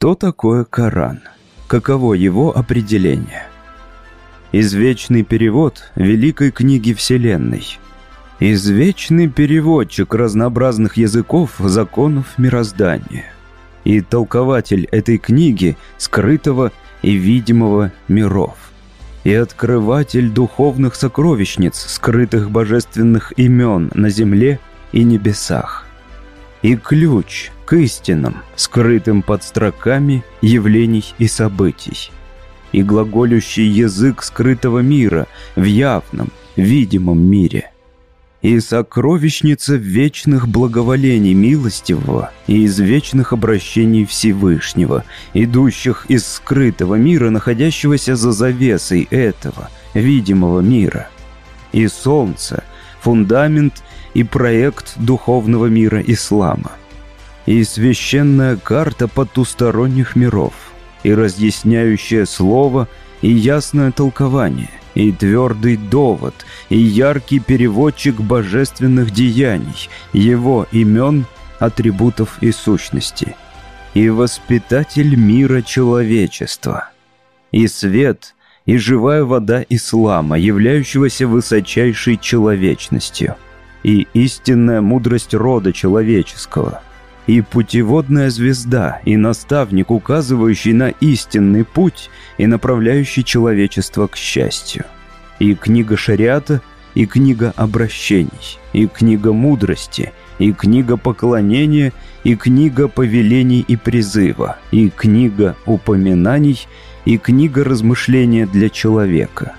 Что такое Коран? Каково его определение? Извечный перевод Великой книги Вселенной. Извечный переводчик разнообразных языков, законов мироздания. И толкователь этой книги, скрытого и видимого миров. И открыватель духовных сокровищниц, скрытых божественных имен на земле и небесах. И ключ к истинам, скрытым под строками явлений и событий и глаголющий язык скрытого мира в явном, видимом мире. И сокровищница вечных благоволений милостивого и из вечных обращений Всевышнего, идущих из скрытого мира, находящегося за завесой этого видимого мира. И солнце, фундамент и проект духовного мира ислама. И священная карта потусторонних миров – и разъясняющее слово, и ясное толкование, и твердый довод, и яркий переводчик божественных деяний, его имен, атрибутов и сущности, и воспитатель мира человечества, и свет, и живая вода ислама, являющегося высочайшей человечностью, и истинная мудрость рода человеческого – и путеводная звезда, и наставник, указывающий на истинный путь и направляющий человечество к счастью. И книга шариата, и книга обращений, и книга мудрости, и книга поклонения, и книга повелений и призыва, и книга упоминаний, и книга размышления для человека.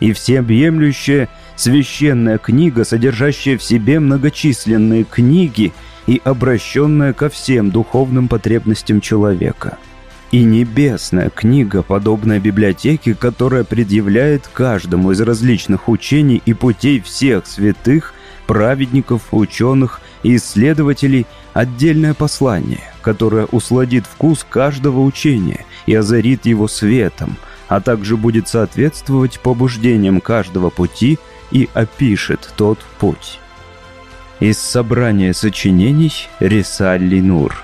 И всеобъемлющая священная книга, содержащая в себе многочисленные книги – и обращенная ко всем духовным потребностям человека. И небесная книга, подобная библиотеке, которая предъявляет каждому из различных учений и путей всех святых, праведников, ученых и исследователей отдельное послание, которое усладит вкус каждого учения и озарит его светом, а также будет соответствовать побуждениям каждого пути и опишет тот путь. Из собрания сочинений Рисалли Нур